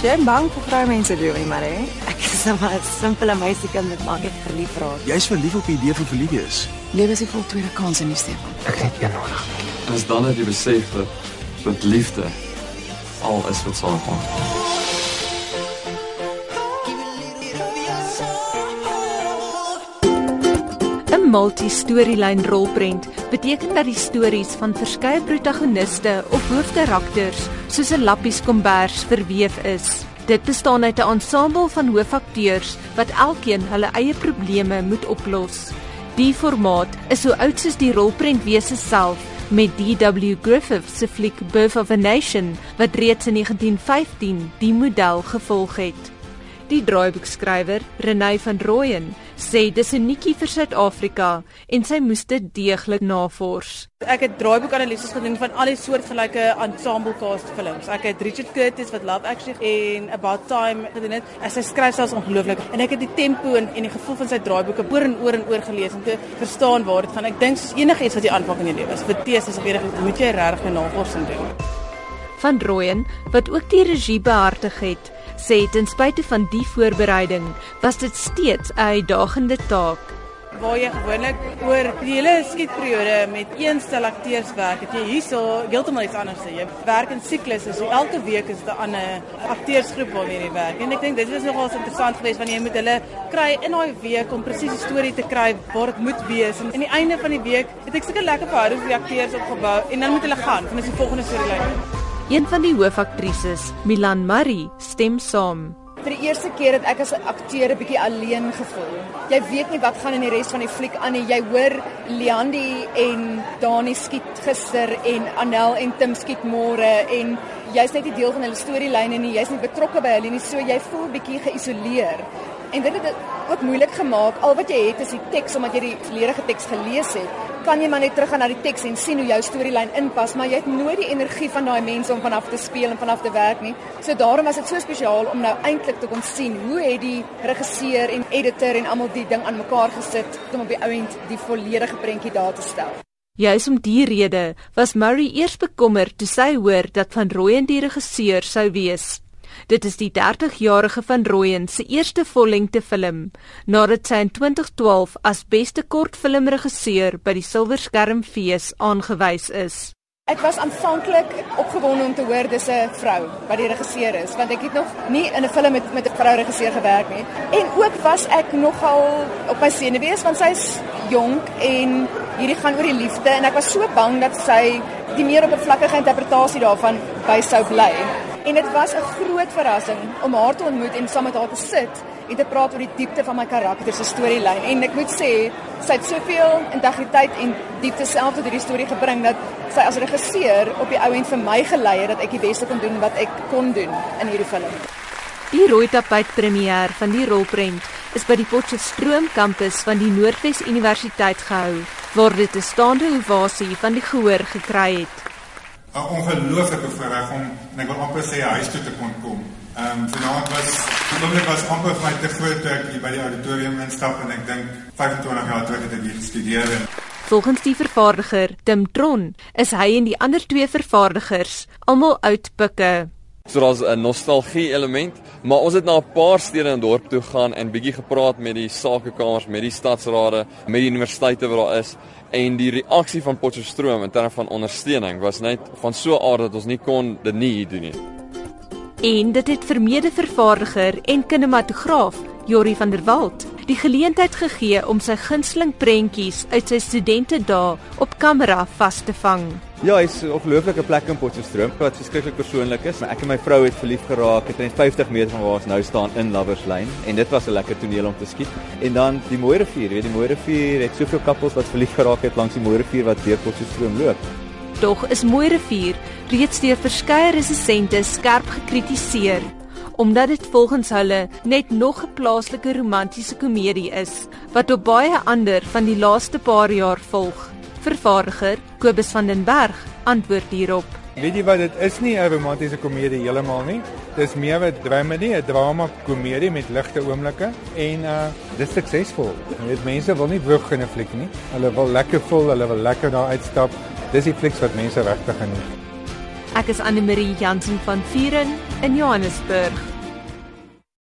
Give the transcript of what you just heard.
Jy is bang vir vroue mense doen nie, maar hè? Ek is maar 'n simpele meisiekind met maak ek verlief raak. Jy's verlief op die idee van verlief wees. Lewe is die vol tweede kans in die Stefan. Ek het een nodig. Dis dan dat jy besef dat dat liefde al is wat saam gaan. 'n Multi-storielyn rolprent beteken dat die stories van verskeie protagoniste of hoofkarakters soos 'n lappies kombers verweef is. Dit bestaan uit 'n ensemble van hoofakteurs wat elkeen hulle eie probleme moet oplos. Die formaat is so oud soos die rolprentwese self met D.W. Griffith se fliek Birth of a Nation wat reeds in 1915 die model gevolg het. Die draaiboekskrywer, Renay van Rooyen, sê dis 'n nikkie vir Suid-Afrika en sy moes dit deeglik navors. Ek het draaiboekanalises gedoen van al die soortgelyke ensemble cast films. Ek het Richard Curtis wat Love Actually en About Time gedoen het. En sy skryf selfs ongelooflik. En ek het die tempo en, en die gevoel van sy draaiboeke oor en oor en oor gelees om te verstaan waar dit gaan. Ek dink soos enigiets wat jy aanpak in jou lewe, vir teses of enigiets, moet jy regtig navorsing doen. Van Rooyen, wat ook die regie behartig het, sê ten spyte van die voorbereiding, was dit steeds 'n uitdagende taak. Waar jy gewoonlik oor die hele skietperiode met een stel akteurs werk, het jy hierso heeltemal iets anders. Jy werk in siklusse, so elke week is dit 'n ander akteursgroep waarmee jy werk. En ek dink dit is nogal interessant geweest wanneer jy met hulle kry in daai week om presies die storie te kry waar dit moet wees. En aan die einde van die week het ek seker lekker verhoudings met die akteurs opgebou en dan moet hulle gaan, want dit is die volgende storielyn. Een van die hoofaktrisses, Milan Marie, stem saam. Vir die eerste keer het ek as 'n akteur 'n bietjie alleen gevoel. Jy weet nie wat gaan in die res van die fliek aan nie. Jy hoor Leandi en Dani skiet gister en Anel en Tim skiet môre en jy's net nie deel van hulle storielyne nie. Jy's nie betrokke by hulle nie. So jy voel bietjie geïsoleer. En dit het dit ook moeilik gemaak. Al wat jy het is die teks omdat jy die volledige teks gelees het. Kan jy maar net teruggaan na die teks en sien hoe jou storielyn inpas, maar jy het nooit die energie van daai mense om vanaf te speel en vanaf te werk nie. So daarom was dit so spesiaal om nou eintlik te kon sien hoe het die regisseur en editor en almal die ding aan mekaar gesit om op die ouend die volledige prentjie daar te stel. Juis om die rede was Murray eers bekommerd toe sy hoor dat Van Rooyen die regisseur sou wees. Dit is die 30-jarige van Rooyen se eerste vollengte film nadat sy in 2012 as beste kortfilmregisseur by die Silverskermfees aangewys is. Ek was aanvanklik opgewonde om te hoor dis 'n vrou wat die regisseur is, want ek het nog nie in 'n film met met 'n vrou regisseur gewerk nie. En ook was ek nogal op my senuwees want sy's jonk en hierdie gaan oor die liefde en ek was so bang dat sy die meer oppervlakkige interpretasie daarvan by sou bly. En dit was 'n groot verrassing om haar te ontmoet en saam met haar te sit en te praat oor die diepte van my karakter se storielyn. En ek moet sê, sy het soveel integriteit en diepte self tot hierdie storie gebring dat sy as regisseur op die ou end vir my gelei het dat ek die beste kon doen wat ek kon doen in hierdie film. Die rooi tapijt premier van die rolprent is by die Potchefstroom kampus van die Noordwes Universiteit gehou, waar dit 'n staande ovasie van die gehoor gekry het. 'n ongelooflike voorreg om en ek wil amper sê huis toe te kon kom. Ehm um, vanaand was oomblik was amper vir my te groot toe ek hier by die auditorium instap en ek dink 25 jaar terug het ek hier gestudeer en Volgens die vervaardiger Tim Tron is hy en die ander twee vervaardigers almal oud pikke. So daar's 'n nostalgie element, maar ons het na 'n paar stede in dorp toe gaan en bietjie gepraat met die sakekamers, met die stadsrade, met die universiteite wat daar is en die reaksie van Potchefstroom in terme van ondersteuning was net van so 'n aard dat ons nie kon dit nie hier doen nie. En dit het vir mede-vervaardiger en kinematograaf Jorie van der Walt die geleentheid gegee om sy gunsteling prentjies uit sy studente dae op kamera vas te vang. Ja, hy's 'n ongelooflike plek in Potchefstroom wat verskriklik persoonlik is. Ek en my vrou het verlief geraak het net 50 meter van waar ons nou staan in Lovers Lane en dit was 'n lekker toneel om te skiet. En dan die Mooi rivier, weet die Mooi rivier het soveel kappels wat verlief geraak het langs die Mooi rivier wat deur Potchefstroom loop. Tog is Mooi rivier reeds deur verskeie resensente skerp gekritiseer omdat dit volgens hulle net nog 'n plaaslike romantiese komedie is wat op baie ander van die laaste paar jaar volg. Vervaardiger Kobus van den Berg antwoord hierop. Weet jy wat dit is nie 'n romantiese komedie heeltemal nie. Dis meer 'n dramedy, 'n drama komedie met ligte oomblikke en uh dis suksesvol. Jy weet mense wil nie woeg in 'n fliek nie. Hulle wil lekker voel, hulle wil lekker daar uitstap. Dis die flieks wat mense regtig geniet. Ek is Anne Marie Jansen van Vieren in Johannesburg.